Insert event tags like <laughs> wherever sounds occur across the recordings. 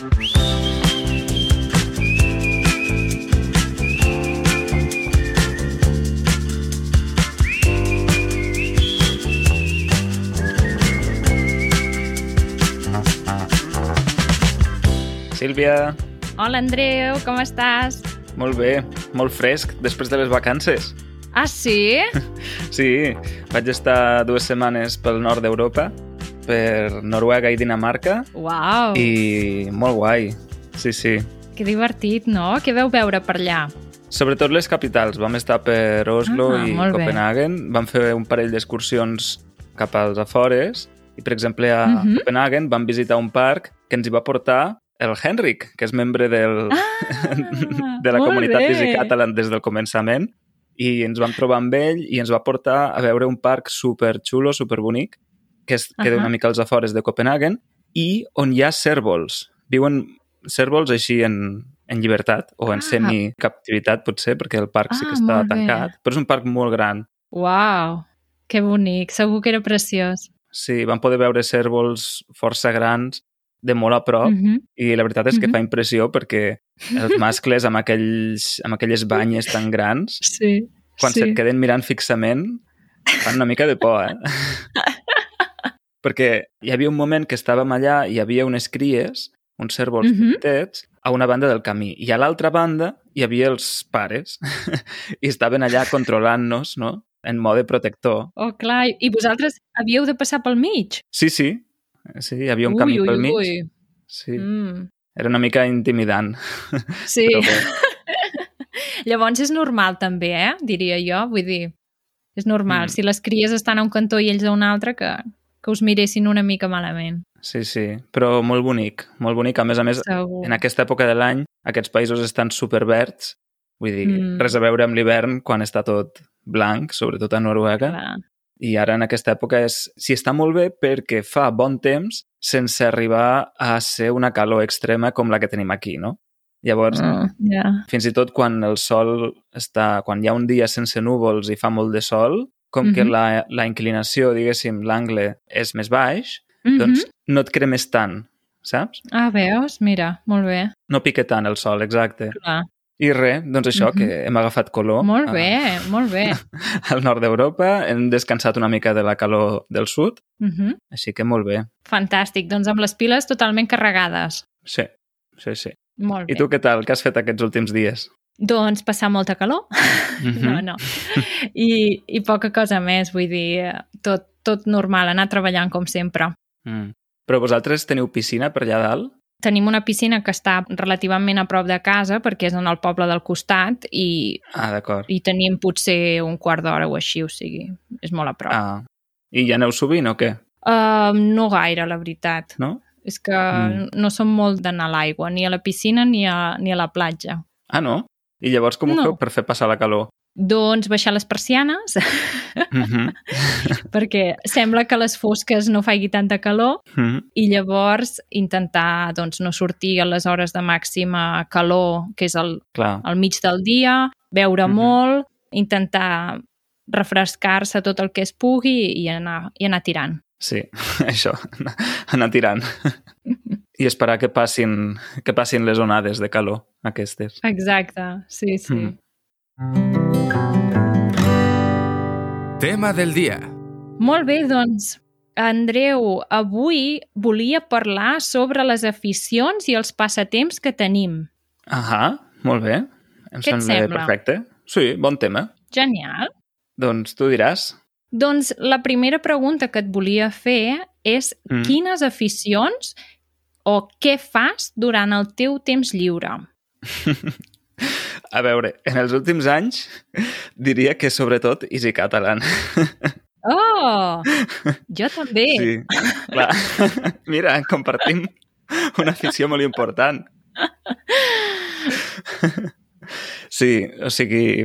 Sílvia, Hola, Andreu, com estàs? molt bé, molt fresc, després de les vacances. Ah, sí? <laughs> Sí, vaig estar dues setmanes pel nord d'Europa, per Noruega i Dinamarca, Uau, i molt guai, sí, sí. que divertit, no? Què veu veure per allà? Sobretot les capitals. Vam estar per Oslo Ah, i molt bé. Copenhagen. Vam fer un parell d'excursions cap als afores i, per exemple, a Mhm. Copenhagen vam visitar un parc que ens hi va portar el Henrik, que és membre del, <laughs> de la Ah, comunitat bé. Easy Catalan des del començament i ens vam trobar amb ell i ens va portar a veure un parc superxulo, superbonic, que es queda Ahà. una mica als afores de Copenhagen i on hi ha cèrvols. Viuen cèrvols així en, en llibertat o en Ah. semicaptivitat, potser, perquè el parc sí que Ah, està molt bé. tancat, però és un parc molt gran. Uau, que bonic, segur que era preciós. Sí, vam poder veure cèrvols força grans de molt a prop Mhm. i la veritat és que Mhm. fa impressió perquè els mascles amb, aquells, amb aquelles banyes tan grans Sí, quan sí. se't queden mirant fixament, fan una mica de por, eh? <laughs> Perquè hi havia un moment que estàvem allà i hi havia unes cries, uns cèrvols mm Mhm. -hmm. petits, a una banda del camí. I a l'altra banda hi havia els pares <laughs> i estaven allà controlant-nos, no?, en mode protector. Oh, clar, i vosaltres havíeu de passar pel mig? Sí, sí, sí, hi havia un camí ui, pel ui, mig. Ui. Sí, Mm. era una mica intimidant. Sí, <laughs> Però bé. <laughs> llavors és normal també, eh? Diria jo, vull dir, és normal. Mm. Si les cries estan a un cantó i ells a un altre, que, que us miressin una mica malament. Sí, sí, però molt bonic, molt bonic. A més a més, Segur. en aquesta època de l'any aquests països estan superverds, vull dir, Mm. res a veure amb l'hivern quan està tot blanc, sobretot a Noruega, Clar. i ara en aquesta època és... Si està molt bé perquè fa bon temps sense arribar a ser una calor extrema com la que tenim aquí, no? Llavors, Mm, ja. fins i tot quan el sol està... Quan hi ha un dia sense núvols i fa molt de sol, com mm -hmm. que la, la inclinació, diguéssim, l'angle és més baix, Mhm. doncs no et cremes tant, saps? Ah, veus? Mira, molt bé. No pica tant el sol, exacte. Clar. I res, doncs això, Mhm. que hem agafat color Molt a- bé, molt bé. <laughs> al nord d'Europa, hem descansat una mica de la calor del sud, Mhm. així que molt bé. Fantàstic, doncs amb les piles totalment carregades. Sí, sí, sí. Molt bé. I tu què tal? Què has fet aquests últims dies? Doncs passar molta calor. Mhm. No, no. I, I poca cosa més, vull dir, tot, tot normal, anar treballant com sempre. Mm. Però vosaltres teniu piscina per allà dalt? Tenim una piscina que està relativament a prop de casa perquè és en el poble del costat i, Ah, d'acord. i tenim potser un quart d'hora o així, o sigui, és molt a prop. Ah. I ja aneu sovint o què? Uh, no gaire, la veritat. No? És que Mm. no som molt d'anar a l'aigua, ni a la piscina ni a, ni a la platja. Ah, no? I llavors com ho No. feu per fer passar la calor? Doncs baixar les persianes, Mm -hmm. <laughs> perquè sembla que les fosques no faci tanta calor Mm -hmm. i llavors intentar doncs, no sortir a les hores de màxima calor, que és el, Clar. al mig del dia, beure Mhm. molt, intentar refrescar-se tot el que es pugui i anar, i anar tirant. Sí, <laughs> això, anar tirant. <laughs> I esperar que passin, que passin les onades de calor, aquestes. Exacte, sí, sí. Mm. Tema del dia. Molt bé, doncs, Andreu, avui volia parlar sobre les aficions i els passatemps que tenim. Ahà, molt bé. Em Què et sembla sembla? perfecte. Sí, bon tema. Genial. Doncs tu diràs. Doncs la primera pregunta que et volia fer és Mm. quines aficions o què fas durant el teu temps lliure? <laughs> A veure, en els últims anys diria que sobretot Easy Catalan. Oh! <laughs> Jo també. Sí, clar. <laughs> Mira, compartim una afició molt important. Sí, o sigui,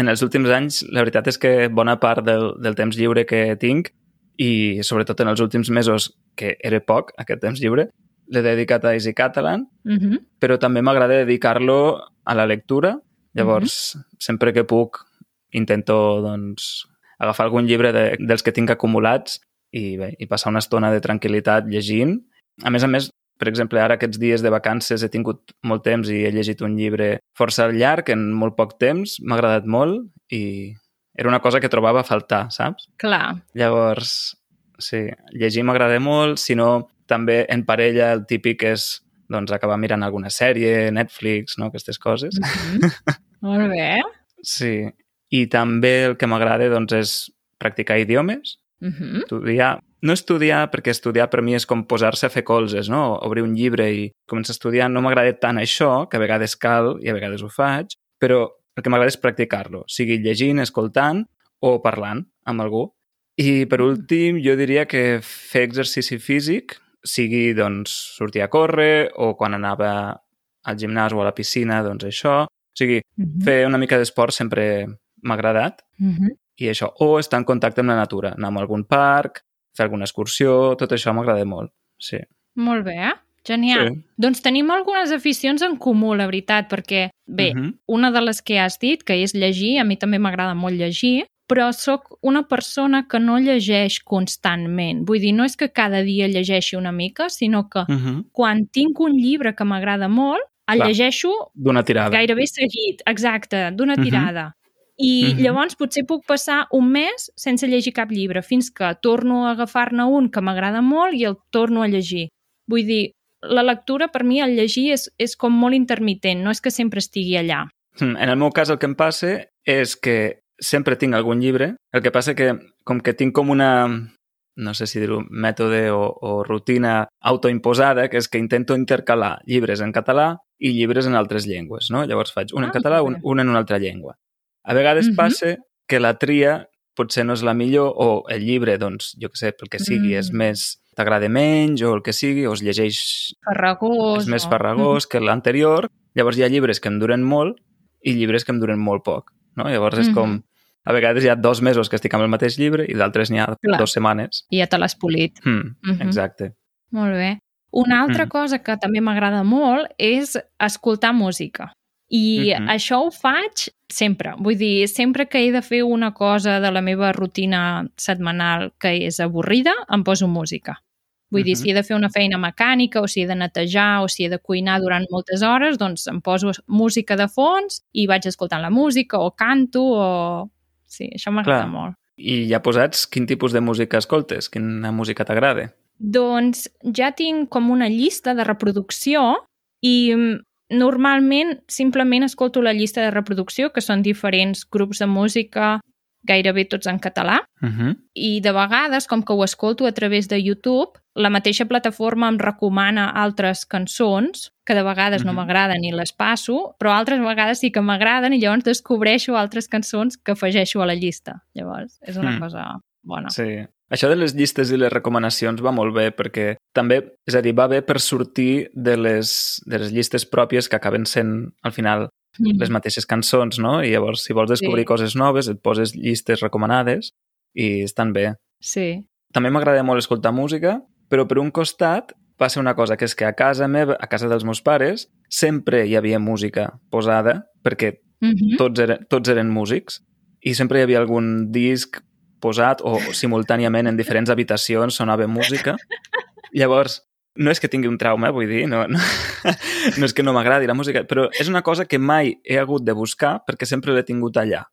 en els últims anys la veritat és que bona part del, del temps lliure que tinc i sobretot en els últims mesos, que era poc, aquest temps lliure, l'he dedicat a Easy Catalan, Uh -huh. però també m'agrada dedicar-lo a la lectura. Llavors, uh -huh. sempre que puc, intento doncs, agafar algun llibre de, dels que tinc acumulats i, bé, i passar una estona de tranquil·litat llegint. A més a més, Per exemple, ara aquests dies de vacances he tingut molt temps i he llegit un llibre força llarg en molt poc temps, m'ha agradat molt i era una cosa que trobava a faltar, saps? Clar. Llavors, sí, llegir m'agrada molt, si no, també en parella el típic és doncs, acabar mirant alguna sèrie, Netflix, no? aquestes coses. Mm -hmm. <laughs> Molt bé. Sí, i també el que m'agrada doncs, és practicar idiomes, Mm -hmm. estudiar, no estudiar, perquè estudiar per mi és com posar-se a fer colzes, no? Obrir un llibre i començar a estudiar. No m'agrada tant això, que a vegades cal i a vegades ho faig, però el que m'agrada és practicar-lo, sigui llegint, escoltant o parlant amb algú. I per últim, jo diria que fer exercici físic, sigui doncs sortir a córrer o quan anava al gimnàs o a la piscina, doncs això. O sigui, Mm -hmm. fer una mica d'esport sempre m'ha agradat Mm -hmm. i això, o estar en contacte amb la natura, anar a algun parc, fer alguna excursió, tot això m'agrada molt, sí. Molt bé, eh? Genial. Sí. Doncs tenim algunes aficions en comú, la veritat, perquè, bé, Uh -huh. una de les que has dit, que és llegir, a mi també m'agrada molt llegir, però sóc una persona que no llegeix constantment. Vull dir, no és que cada dia llegeixi una mica, sinó que Uh -huh. quan tinc un llibre que m'agrada molt, el Clar. llegeixo D'una tirada. gairebé seguit, exacte, d'una Mhm. tirada. I Mhm. llavors potser puc passar un mes sense llegir cap llibre, fins que torno a agafar-ne un que m'agrada molt i el torno a llegir. Vull dir, la lectura per mi, el llegir, és, és com molt intermitent, no és que sempre estigui allà. En el meu cas el que em passa és que sempre tinc algun llibre, el que passa que com que tinc com una, no sé si dir-ho, mètode o, o rutina autoimposada, que és que intento intercalar llibres en català i llibres en altres llengües, no? Llavors faig un en Ah, català, un, un en una altra llengua. A vegades Mhm. passa que la tria potser no és la millor o el llibre, doncs, jo que sé, pel que sigui, és Mm. més t'agrada menys o el que sigui, o es llegeix Farragós. és més o- farragós que l'anterior. Llavors hi ha llibres que em duren molt i llibres que em duren molt poc. No? Llavors és Mhm. com... A vegades hi ha dos mesos que estic amb el mateix llibre i d'altres n'hi ha Clar. dues setmanes. I ja te l'has polit. Hmm, Mhm. Exacte. Molt bé. Una altra Mm. cosa que també m'agrada molt és escoltar música. I Mhm. això ho faig sempre. Vull dir, sempre que he de fer una cosa de la meva rutina setmanal que és avorrida, em poso música. Vull dir, Mhm. si he de fer una feina mecànica, o si he de netejar, o si he de cuinar durant moltes hores, doncs em poso música de fons i vaig escoltant la música, o canto, o... Sí, això m'agrada molt. I ja posats, quin tipus de música escoltes? Quina música t'agrada? Doncs ja tinc com una llista de reproducció i mm, normalment simplement escolto la llista de reproducció, que són diferents grups de música, gairebé tots en català, Uh -huh. i de vegades, com que ho escolto a través de YouTube, la mateixa plataforma em recomana altres cançons, que de vegades no Mhm. m'agraden i les passo, però altres vegades sí que m'agraden i llavors descobreixo altres cançons que afegeixo a la llista. Llavors, és una Mm. cosa bona. Sí. Això de les llistes i les recomanacions va molt bé perquè també, és a dir, va bé per sortir de les, de les llistes pròpies que acaben sent, al final, Mm. les mateixes cançons, no? I llavors, si vols descobrir Sí. coses noves, et poses llistes recomanades i estan bé. Sí. També m'agrada molt escoltar música, però per un costat passa una cosa, que és que a casa meva, a casa dels meus pares, sempre hi havia música posada, perquè Mm -hmm. tots, eren, tots eren músics, i sempre hi havia algun disc posat o simultàniament en diferents habitacions sonava música. <laughs> Llavors, no és que tingui un trauma, vull dir, no, no, no és que no m'agradi la música, però és una cosa que mai he hagut de buscar perquè sempre l'he tingut allà,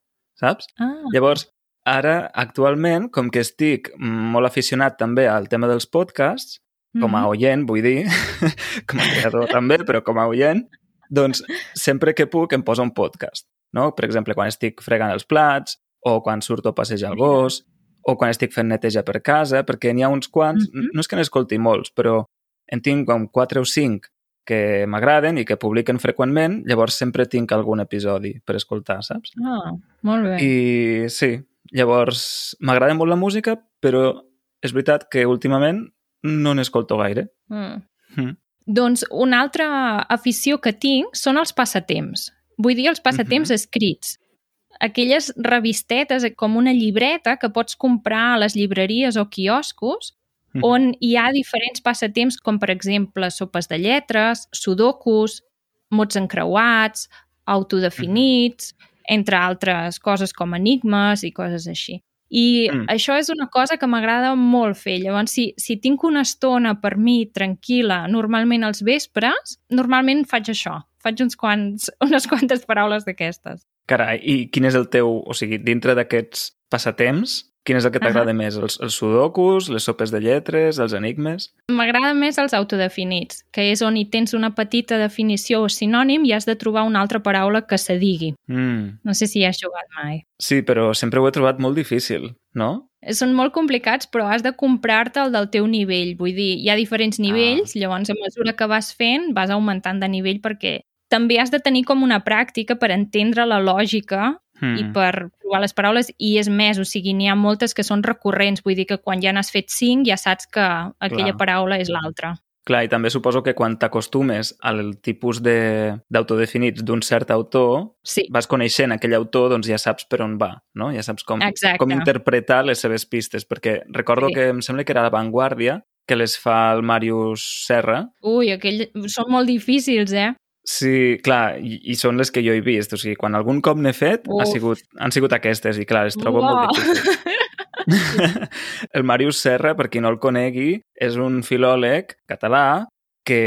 saps? Ah, Llavors, ara, actualment, com que estic molt aficionat també al tema dels podcasts, com a mhm. oient, vull dir, <laughs> com a creador també, però com a oient, doncs sempre que puc em poso un podcast, no? Per exemple, quan estic fregant els plats, o quan surto a passejar el gos, o quan estic fent neteja per casa, perquè n'hi ha uns quants, Mhm. no és que n'escolti molts, però en tinc com 4 o 5 que m'agraden i que publiquen freqüentment, llavors sempre tinc algun episodi per escoltar, saps? Ah, molt bé. I sí, llavors m'agrada molt la música, però és veritat que últimament no n'escolto gaire. Mm. Mm. Doncs una altra afició que tinc són els passatemps. Vull dir els passatemps Mhm. escrits. Aquelles revistetes com una llibreta que pots comprar a les llibreries o quioscos On hi ha diferents passatemps com per exemple sopes de lletres, sudokus, mots encreuats, autodefinits, entre altres coses com enigmes i coses així. I mm. això és una cosa que m'agrada molt fer. Llavors, si, si tinc una estona per mi tranquil·la, normalment als vespres, normalment faig això. Faig uns quants, <laughs> unes quantes paraules d'aquestes. Carai, i quin és el teu... O sigui, dintre d'aquests passatemps, quin és el que t'agrada més? Els, els sudokus, les sopes de lletres, els enigmes? M'agrada més els autodefinits, que és on hi tens una petita definició o sinònim i has de trobar una altra paraula que se digui. Mm. No sé si hi has jugat mai. Sí, però sempre ho he trobat molt difícil, no? Són molt complicats, però has de comprar-te el del teu nivell. Vull dir, hi ha diferents nivells, ah. llavors a mesura que vas fent vas augmentant de nivell perquè també has de tenir com una pràctica per entendre la lògica Mm. i per provar les paraules i és més, o sigui, n'hi ha moltes que són recurrents, vull dir que quan ja n'has fet cinc ja saps que aquella Clar. paraula és l'altra. Clar, i també suposo que quan t'acostumes al tipus de- d'autodefinits d'un cert autor, Sí, vas coneixent aquell autor, doncs ja saps per on va, no? Ja saps com, Exacte. com interpretar les seves pistes, perquè recordo Sí. que em sembla que era La Vanguardia, que les fa el Màrius Serra. ui, aquell... són molt difícils, eh? Sí, clar, i, i són les que jo he vist. O sigui, quan algun cop n'he fet, ha sigut, han sigut aquestes, i clar, les trobo Uau. molt difícils. <laughs> el Màrius Serra, per qui no el conegui, és un filòleg català que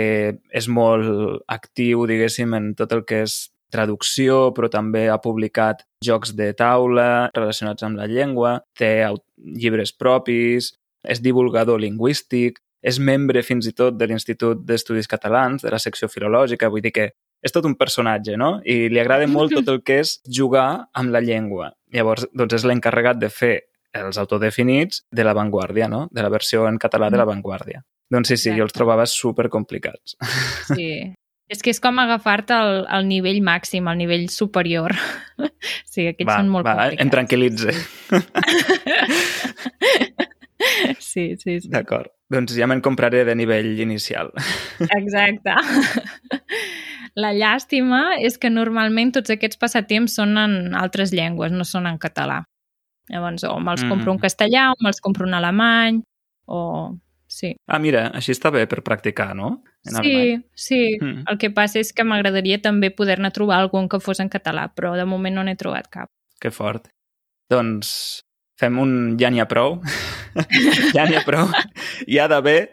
és molt actiu, diguéssim, en tot el que és traducció, però també ha publicat jocs de taula relacionats amb la llengua, té llibres propis, és divulgador lingüístic, és membre fins i tot de l'Institut d'Estudis Catalans, de la secció filològica, vull dir que és tot un personatge, no? I li agrada molt tot el que és jugar amb la llengua. Llavors, doncs és l'encarregat de fer els autodefinits de La Vanguardia, no? De la versió en català de La Vanguardia. Doncs sí, sí, jo els trobava super complicats. <laughs> Sí. És que és com agafar-te al, al nivell màxim, al nivell superior. <laughs> Sí, aquells va, són molt va, complicats. em tranquil·litze. <laughs> Sí, sí, sí. D'acord. Doncs ja me'n compraré de nivell inicial. Exacte. La llàstima és que normalment tots aquests passatemps són en altres llengües, no són en català. Llavors, o me'ls compro en Mm. castellà, o me'ls compro en alemany, o... Sí, Ah, mira, així està bé per practicar, no? En sí, alemany. sí. Mm. El que passa és que m'agradaria també poder-ne trobar algun que fos en català, però de moment no n'he trobat cap. Que fort. Doncs fem un ja n'hi ha prou. <laughs> ja n'hi ha prou. <laughs> Hi ha d'haver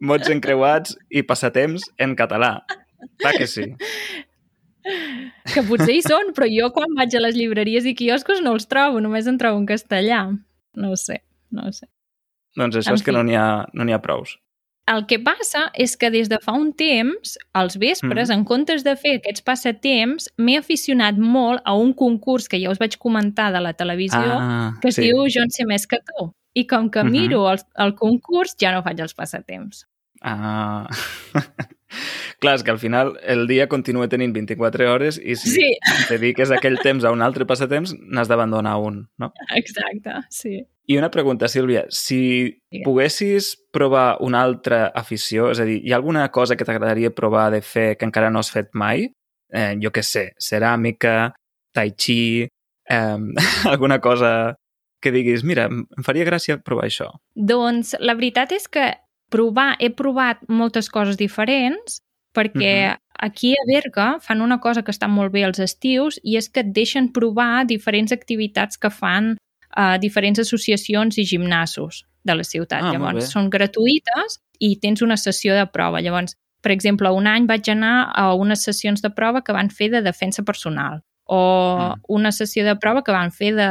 mots encreuats i passatemps en català. Clar que sí. Que potser hi són, però jo quan vaig a les llibreries i quioscos no els trobo, només en trobo en castellà. No ho sé, no ho sé. Doncs això En és que fi. no n'hi ha, no ha prous. El que passa és que des de fa un temps, als vespres, Mhm. en comptes de fer aquests passatemps, m'he aficionat molt a un concurs que ja us vaig comentar de la televisió, Ah, que es sí. diu Jo en sé més que tu. I com que Mhm. miro el, el concurs, ja no faig els passatemps. Ah... <laughs> Clar, és que al final el dia continua tenint 24 hores i si Sí, dediques aquell temps a un altre passatemps, n'has d'abandonar un, no? exacte, sí. I una pregunta, Sílvia. Si Digue'm. poguessis provar una altra afició, és a dir, hi ha alguna cosa que t'agradaria provar de fer que encara no has fet mai? Eh, jo què sé, ceràmica, tai chi, eh, <laughs> alguna cosa que diguis, mira, em faria gràcia provar això. Doncs la veritat és que provar, he provat moltes coses diferents perquè Mhm. aquí a Berga fan una cosa que està molt bé als estius i és que et deixen provar diferents activitats que fan uh, diferents associacions i gimnasos de la ciutat. Ah, Llavors, són gratuïtes i tens una sessió de prova. Llavors, per exemple, un any vaig anar a unes sessions de prova que van fer de defensa personal o Mm. una sessió de prova que van fer de,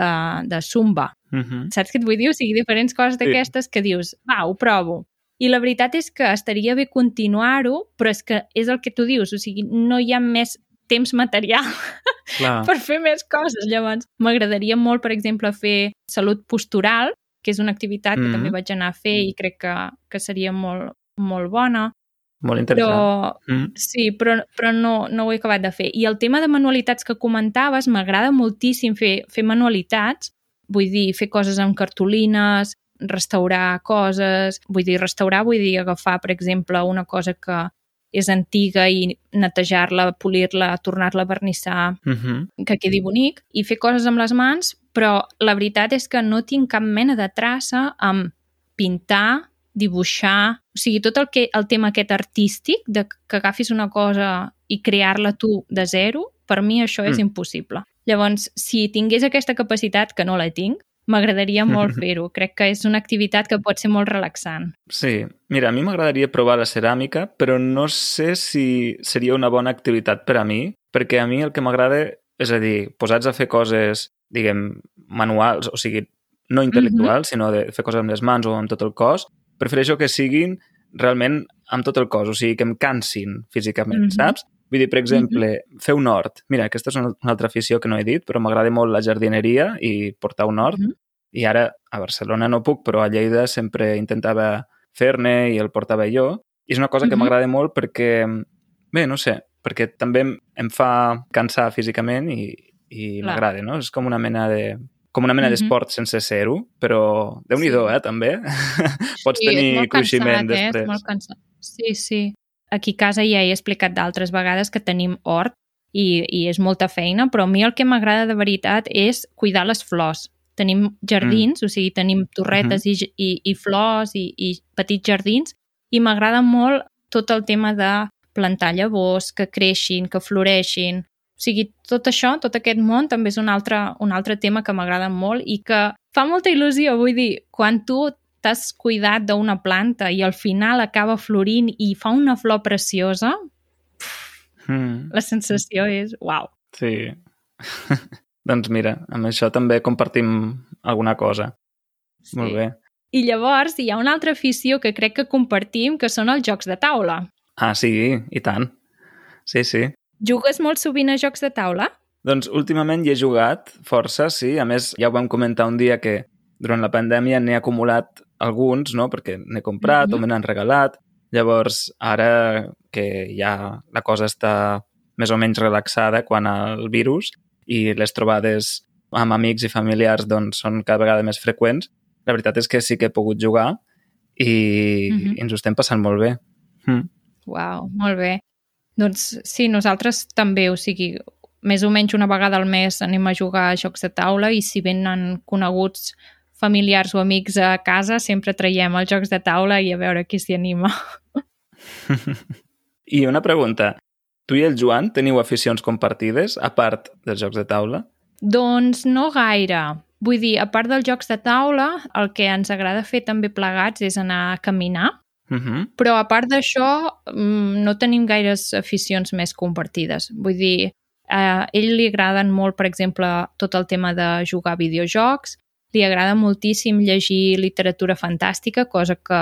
de zumba. Uh -huh. Saps què et vull dir? O sigui, diferents coses d'aquestes que dius, va, ho provo. I la veritat és que estaria bé continuar-ho, però és que és el que tu dius, o sigui, no hi ha més temps material <laughs> Clar. per fer més coses. Llavors, m'agradaria molt, per exemple, fer salut postural, que és una activitat que Mhm. també vaig anar a fer i crec que, que seria molt, molt bona. Molt interessant. Però Mm. Sí, però, però no, no ho he acabat de fer. I el tema de manualitats que comentaves, m'agrada moltíssim fer, fer manualitats, vull dir, fer coses amb cartolines, restaurar coses, vull dir, restaurar vull dir agafar, per exemple, una cosa que és antiga i netejar-la, polir-la, tornar-la a vernissar, Uh -huh. que quedi bonic, i fer coses amb les mans, però la veritat és que no tinc cap mena de traça amb pintar, dibuixar, o sigui, tot el, que, el tema aquest artístic, de que agafis una cosa i crear-la tu de zero, per mi això és Mm. impossible. Llavors, si tingués aquesta capacitat, que no la tinc, m'agradaria molt <laughs> fer-ho. Crec que és una activitat que pot ser molt relaxant. Sí, mira, a mi m'agradaria provar la ceràmica, però no sé si seria una bona activitat per a mi, perquè a mi el que m'agrada, és a dir, posats a fer coses, diguem, manuals, o sigui, no intel·lectuals, mm -hmm. sinó de fer coses amb les mans o amb tot el cos, prefereixo que siguin realment amb tot el cos, o sigui, que em cansin físicament, mm -hmm. saps? Vull dir, per exemple, mm -hmm. fer un hort. Mira, aquesta és una, altra afició que no he dit, però m'agrada molt la jardineria i portar un hort. Mm -hmm. I ara a Barcelona no puc, però a Lleida sempre intentava fer-ne i el portava jo. I és una cosa mm -hmm. que m'agrada molt perquè, bé, no sé, perquè també em, em fa cansar físicament i, i m'agrada, no? És com una mena de com una mena mm -hmm. d'esport sense ser-ho, però déu nhi sí. eh, també. <laughs> Pots sí, tenir cruiximent cansat, després. Eh? És molt cansat. Sí, sí. Aquí a casa ja he explicat d'altres vegades que tenim hort i, i és molta feina, però a mi el que m'agrada de veritat és cuidar les flors. Tenim jardins, mm. o sigui, tenim torretes mm -hmm. i, i, i flors i, i petits jardins i m'agrada molt tot el tema de plantar llavors, que creixin, que floreixin, o sigui, tot això, tot aquest món també és un altre, un altre tema que m'agrada molt i que fa molta il·lusió. Vull dir, quan tu t'has cuidat d'una planta i al final acaba florint i fa una flor preciosa, mm. la sensació és uau. Sí. <laughs> doncs mira, amb això també compartim alguna cosa. Sí. Molt bé. I llavors hi ha una altra afició que crec que compartim, que són els jocs de taula. Ah, sí, i tant. Sí, sí. Jugues molt sovint a jocs de taula? Doncs últimament hi he jugat força, sí. A més, ja ho vam comentar un dia que durant la pandèmia n'he acumulat alguns, no?, perquè n'he comprat mm -hmm. o me n'han regalat. Llavors, ara que ja la cosa està més o menys relaxada quan al virus i les trobades amb amics i familiars doncs, són cada vegada més freqüents, la veritat és que sí que he pogut jugar i, mm -hmm. i ens ho estem passant molt bé. Mm. Uau, molt bé. Doncs sí, nosaltres també, o sigui, més o menys una vegada al mes anem a jugar a jocs de taula i si venen coneguts familiars o amics a casa, sempre traiem els jocs de taula i a veure qui s'hi anima. <laughs> I una pregunta. Tu i el Joan teniu aficions compartides, a part dels jocs de taula? Doncs no gaire. Vull dir, a part dels jocs de taula, el que ens agrada fer també plegats és anar a caminar Uh -huh. Però a part d'això, mm, no tenim gaires aficions més compartides. Vull dir, a ell li agraden molt, per exemple, tot el tema de jugar a videojocs, li agrada moltíssim llegir literatura fantàstica, cosa que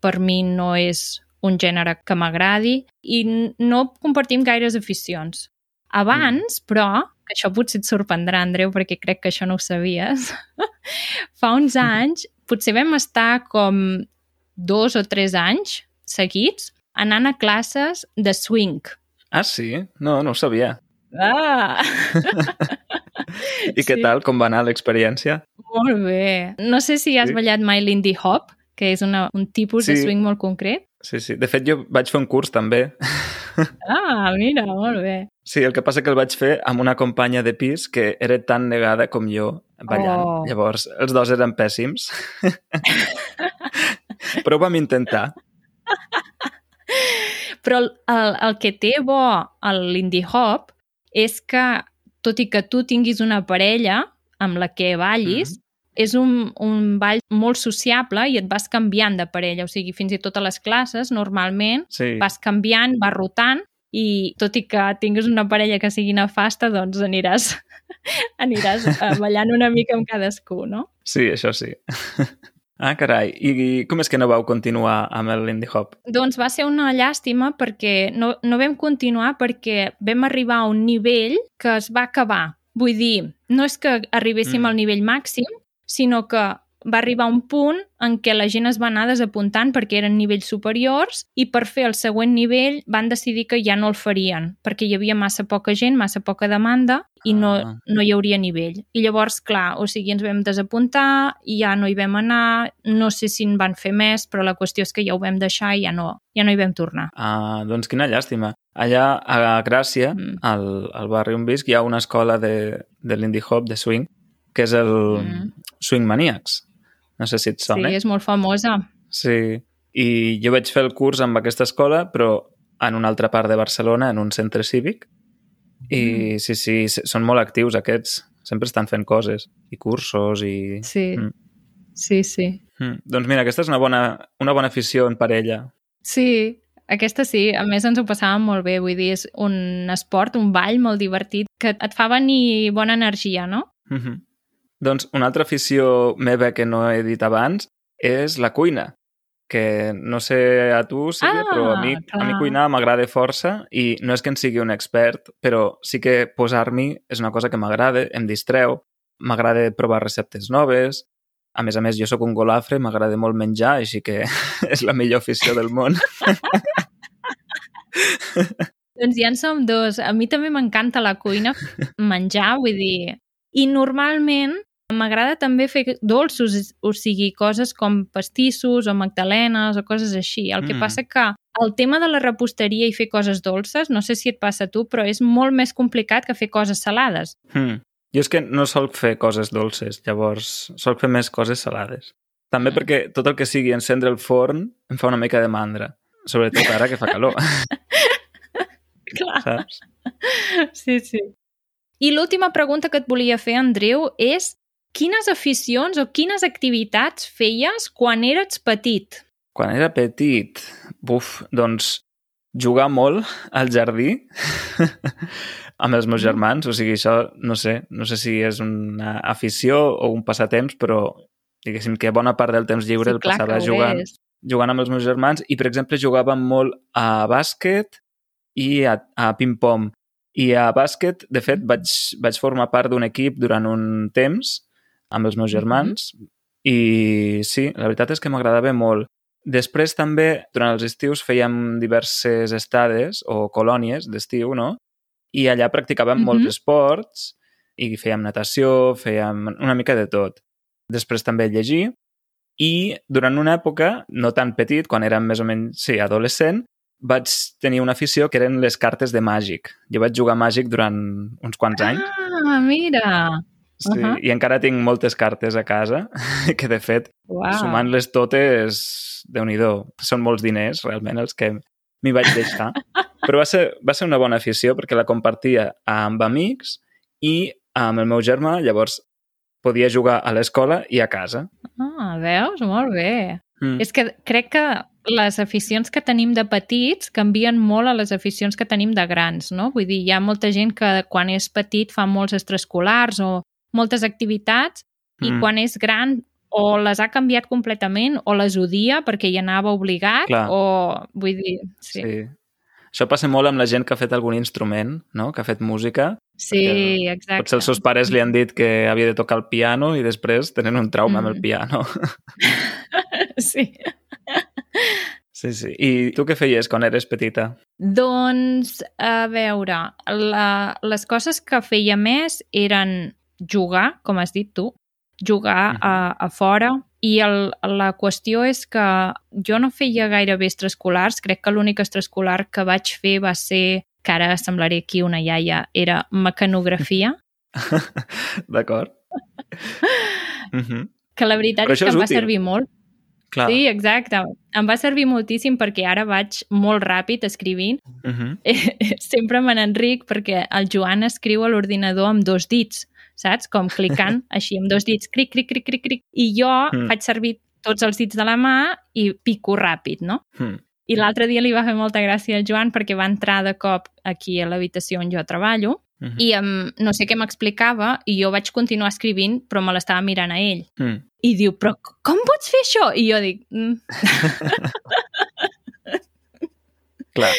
per mi no és un gènere que m'agradi, i no compartim gaires aficions. Abans, mm. però, que això potser et sorprendrà, Andreu, perquè crec que això no ho sabies, <laughs> fa uns anys potser vam estar com dos o tres anys seguits anant a classes de swing. Ah, sí? No, no ho sabia. Ah! <laughs> <laughs> I què sí. tal? Com va anar l'experiència? Molt bé. No sé si has sí. ballat mai l'indie hop, que és una, un tipus sí. de swing molt concret. Sí, sí. De fet, jo vaig fer un curs també. <laughs> Ah, mira, molt bé. Sí, el que passa que el vaig fer amb una companya de pis que era tan negada com jo ballant. Oh. Llavors, els dos eren pèssims. <laughs> Però ho vam intentar. Però el, el, el que té bo l'indie hop és que, tot i que tu tinguis una parella amb la que ballis, mm -hmm. és un, un ball molt sociable i et vas canviant de parella. O sigui, fins i tot a les classes, normalment, sí. vas canviant, vas rotant i tot i que tinguis una parella que sigui nefasta, doncs aniràs, <laughs> aniràs eh, ballant una mica amb cadascú, no? Sí, això sí. <laughs> Ah, carai. I com és que no vau continuar amb el Lindy Hop? Doncs va ser una llàstima perquè no, no vam continuar perquè vam arribar a un nivell que es va acabar. Vull dir, no és que arribéssim mm. al nivell màxim, sinó que va arribar un punt en què la gent es va anar desapuntant perquè eren nivells superiors i per fer el següent nivell van decidir que ja no el farien perquè hi havia massa poca gent, massa poca demanda i no, ah. no hi hauria nivell. I llavors, clar, o sigui, ens vam desapuntar i ja no hi vam anar, no sé si en van fer més, però la qüestió és que ja ho vam deixar i ja no, ja no hi vam tornar. Ah, doncs quina llàstima. Allà a Gràcia, mm. al, al barri on visc, hi ha una escola de, de l'indie hop, de swing, que és el mm. Swing Maniacs. No sé si et sona. Sí, és molt famosa. Sí, i jo vaig fer el curs amb aquesta escola, però en una altra part de Barcelona, en un centre cívic, i mm. sí, sí, són molt actius aquests. sempre estan fent coses, i cursos, i... Sí, Mm. sí, sí. Mm. Doncs mira, aquesta és una bona, una bona afició en parella. Sí, aquesta sí. A més, ens ho passàvem molt bé. Vull dir, és un esport, un ball molt divertit que et fa venir bona energia, no? Mm -hmm. Doncs una altra afició meva que no he dit abans és la cuina que no sé a tu, Sílvia, Ah, però a mi, a mi cuinar m'agrada força i no és que en sigui un expert, però sí que posar-m'hi és una cosa que m'agrada, em distreu, m'agrada provar receptes noves, a més a més jo sóc un golafre, m'agrada molt menjar, així que <laughs> és la millor afició del món. <laughs> Doncs ja en som dos. A mi també m'encanta la cuina, menjar, vull dir... I normalment m'agrada també fer dolços, o sigui, coses com pastissos o magdalenes o coses així. El que Mm. passa que el tema de la reposteria i fer coses dolces, no sé si et passa a tu, però és molt més complicat que fer coses salades. Hmm. Jo és que no solc fer coses dolces, llavors solc fer més coses salades. També Mm. perquè tot el que sigui encendre el forn em fa una mica de mandra, sobretot ara que fa calor, <laughs> Clar. saps? Sí, sí. I l'última pregunta que et volia fer, Andreu, és quines aficions o quines activitats feies quan eres petit? Quan era petit, buf, doncs jugar molt al jardí <laughs> amb els meus Mm. germans, o sigui, això no sé, no sé si és una afició o un passatemps, però diguéssim que bona part del temps lliure el clar passava jugant, és. jugant amb els meus germans i, per exemple, jugàvem molt a bàsquet i a, a ping-pong. I a bàsquet, de fet, vaig, vaig formar part d'un equip durant un temps amb els meus germans i sí, la veritat és que m'agradava molt. Després també, durant els estius, fèiem diverses estades o colònies d'estiu, no? I allà practicàvem Mhm. molts esports i fèiem natació, fèiem una mica de tot. Després també llegir i durant una època, no tan petit, quan érem més o menys, sí, adolescent, vaig tenir una afició que eren les cartes de màgic. Jo vaig jugar màgic durant uns quants anys. Ah, mira! Sí, Ahà. I encara tinc moltes cartes a casa, <laughs> que de fet, Uau. sumant-les totes, déu nhi són molts diners, realment, els que m'hi vaig deixar. <laughs> Però va ser, va ser una bona afició perquè la compartia amb amics i amb el meu germà, llavors podia jugar a l'escola i a casa. Ah, veus? Molt bé. Mm. És que crec que les aficions que tenim de petits canvien molt a les aficions que tenim de grans, no? Vull dir, hi ha molta gent que quan és petit fa molts extraescolars o moltes activitats i Mm. quan és gran o les ha canviat completament o les odia perquè hi anava obligat Clar. o, vull dir, Sí. sí. Això passa molt amb la gent que ha fet algun instrument, no? que ha fet música. Sí, exacte. Potser els seus pares li han dit que havia de tocar el piano i després tenen un trauma amb el Mm. piano. <laughs> Sí. Sí, sí. I tu què feies quan eres petita? Doncs, a veure, la, les coses que feia més eren jugar, com has dit tu, jugar a, a fora, i el, la qüestió és que jo no feia gairebé extraescolars, crec que l'únic extraescolar que vaig fer va ser, que ara semblaré aquí una iaia, era mecanografia, <laughs> D'acord? uh <laughs> -huh. que la veritat Però és que és em va útil. servir molt. Clar. Sí, exacte. Em va servir moltíssim perquè ara vaig molt ràpid escrivint Uh <laughs> -huh. sempre me n'enric perquè el Joan escriu a l'ordinador amb dos dits, saps? Com clicant <laughs> així amb dos dits, cric, cric, cric, cric, cric. I jo Mm. mm. faig servir tots els dits de la mà i pico ràpid, no? Hmm. I l'altre dia li va fer molta gràcia al Joan perquè va entrar de cop aquí a l'habitació on jo treballo Uh -huh. i um, no sé què m'explicava i jo vaig continuar escrivint però me l'estava mirant a ell. Hmm. I diu, però com pots fer això? I jo dic, mm. <laughs> Clar.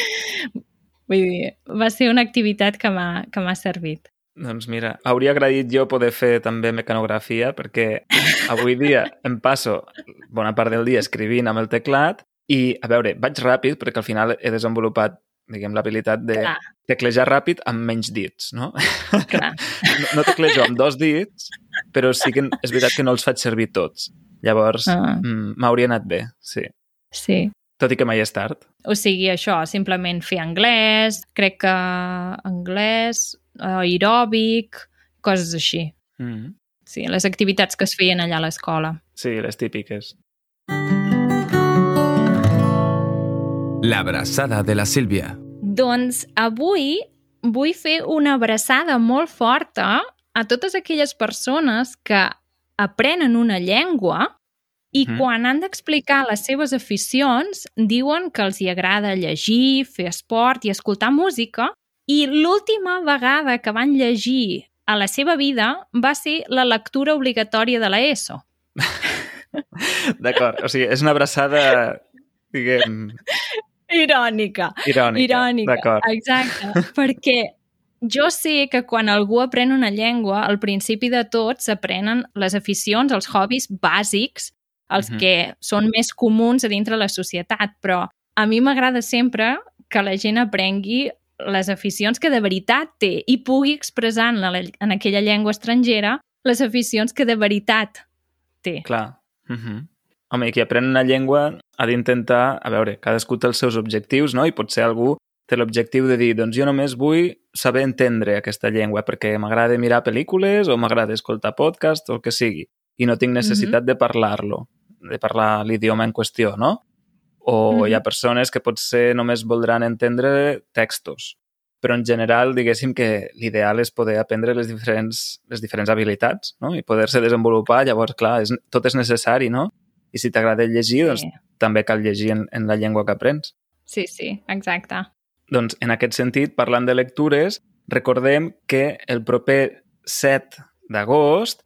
vull dir, va ser una activitat que m'ha servit. Doncs mira, hauria agraït jo poder fer també mecanografia perquè avui dia em passo bona part del dia escrivint amb el teclat i, a veure, vaig ràpid perquè al final he desenvolupat diguem, l'habilitat de Clar. teclejar ràpid amb menys dits, no? Clar. <laughs> no, no teclejo amb dos dits, però sí que és veritat que no els faig servir tots. Llavors, Ah. mm, m'hauria anat bé, sí. Sí. Tot i que mai és tard. O sigui, això, simplement fer anglès, crec que anglès, aeròbic, coses així. Mm. Sí, les activitats que es feien allà a l'escola. Sí, les típiques. La abraçada de la Sílvia. Doncs avui vull fer una abraçada molt forta a totes aquelles persones que aprenen una llengua i Mhm. quan han d'explicar les seves aficions diuen que els hi agrada llegir, fer esport i escoltar música i l'última vegada que van llegir a la seva vida va ser la lectura obligatòria de l'ESO. <laughs> D'acord, o sigui, és una abraçada, diguem, Irònica. irònica. Irònica, D'acord. exacte. <laughs> perquè jo sé que quan algú aprèn una llengua, al principi de tot s'aprenen les aficions, els hobbies bàsics, els Mhm. que són més comuns a dintre la societat, però a mi m'agrada sempre que la gent aprengui les aficions que de veritat té i pugui expressar en, la, en aquella llengua estrangera les aficions que de veritat té. Clar. Uh -huh. Home, i qui aprèn una llengua ha d'intentar, a veure, cadascú té els seus objectius, no? I potser algú té l'objectiu de dir, doncs jo només vull saber entendre aquesta llengua perquè m'agrada mirar pel·lícules o m'agrada escoltar podcast o el que sigui i no tinc necessitat de parlar-lo, de parlar l'idioma en qüestió, no? O hi ha Mhm. persones que potser només voldran entendre textos, però en general, diguéssim que l'ideal és poder aprendre les diferents, les diferents habilitats no? i poder-se desenvolupar. Llavors, clar, és, tot és necessari, no? I si t'agrada llegir, doncs Sí. també cal llegir en, en la llengua que aprens. sí, sí, exacte. Doncs, en aquest sentit, parlant de lectures, recordem que el proper 7 d'agost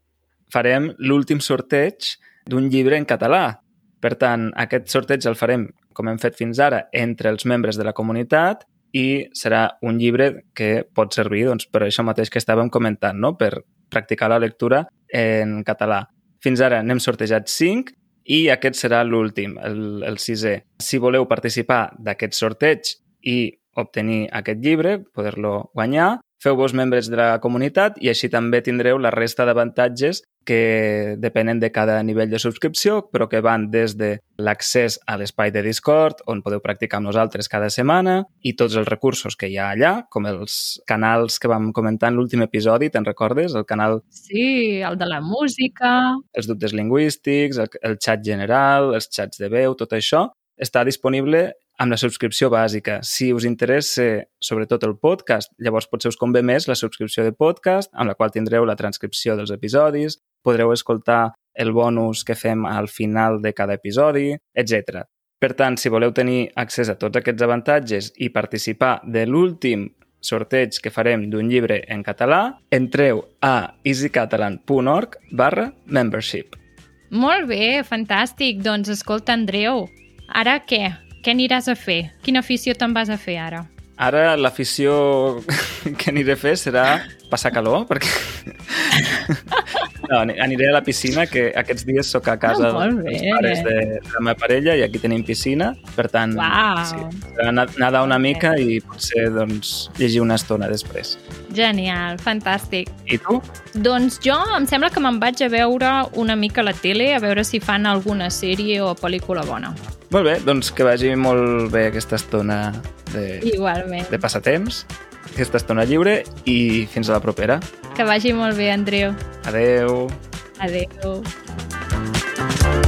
farem l'últim sorteig d'un llibre en català. Per tant, aquest sorteig el farem, com hem fet fins ara, entre els membres de la comunitat i serà un llibre que pot servir doncs, per això mateix que estàvem comentant, no? per practicar la lectura en català. Fins ara n'hem sortejat 5 i aquest serà l'últim, el, el sisè. Si voleu participar d'aquest sorteig i obtenir aquest llibre, poder-lo guanyar, feu-vos membres de la comunitat i així també tindreu la resta d'avantatges que depenen de cada nivell de subscripció, però que van des de l'accés a l'espai de Discord, on podeu practicar amb nosaltres cada setmana, i tots els recursos que hi ha allà, com els canals que vam comentar en l'últim episodi, te'n recordes? El canal Sí, el de la música... els dubtes lingüístics, el, el xat general, els xats de veu, tot això està disponible amb la subscripció bàsica. Si us interessa sobretot el podcast, llavors potser us convé més la subscripció de podcast, amb la qual tindreu la transcripció dels episodis, podreu escoltar el bonus que fem al final de cada episodi, etc. Per tant, si voleu tenir accés a tots aquests avantatges i participar de l'últim sorteig que farem d'un llibre en català, entreu a easycatalan.org barra membership. Molt bé, fantàstic. Doncs escolta, Andreu, ara què? Què aniràs a fer? Quina afició te'n vas a fer ara? Ara l'afició <laughs> que aniré a fer serà passar calor, perquè... <laughs> No, ani- aniré a la piscina, que aquests dies sóc a casa Ah, dels pares de, de la meva parella i aquí tenim piscina, per tant, sí, nedar una mica i potser doncs, llegir una estona després. Genial, fantàstic. I tu? Doncs jo em sembla que me'n vaig a veure una mica a la tele, a veure si fan alguna sèrie o pel·lícula bona. Molt bé, doncs que vagi molt bé aquesta estona de, Igualment. de passatemps, aquesta estona lliure i fins a la propera. Que vagi molt bé, Andreu. Adeu. Adeu. Adeu.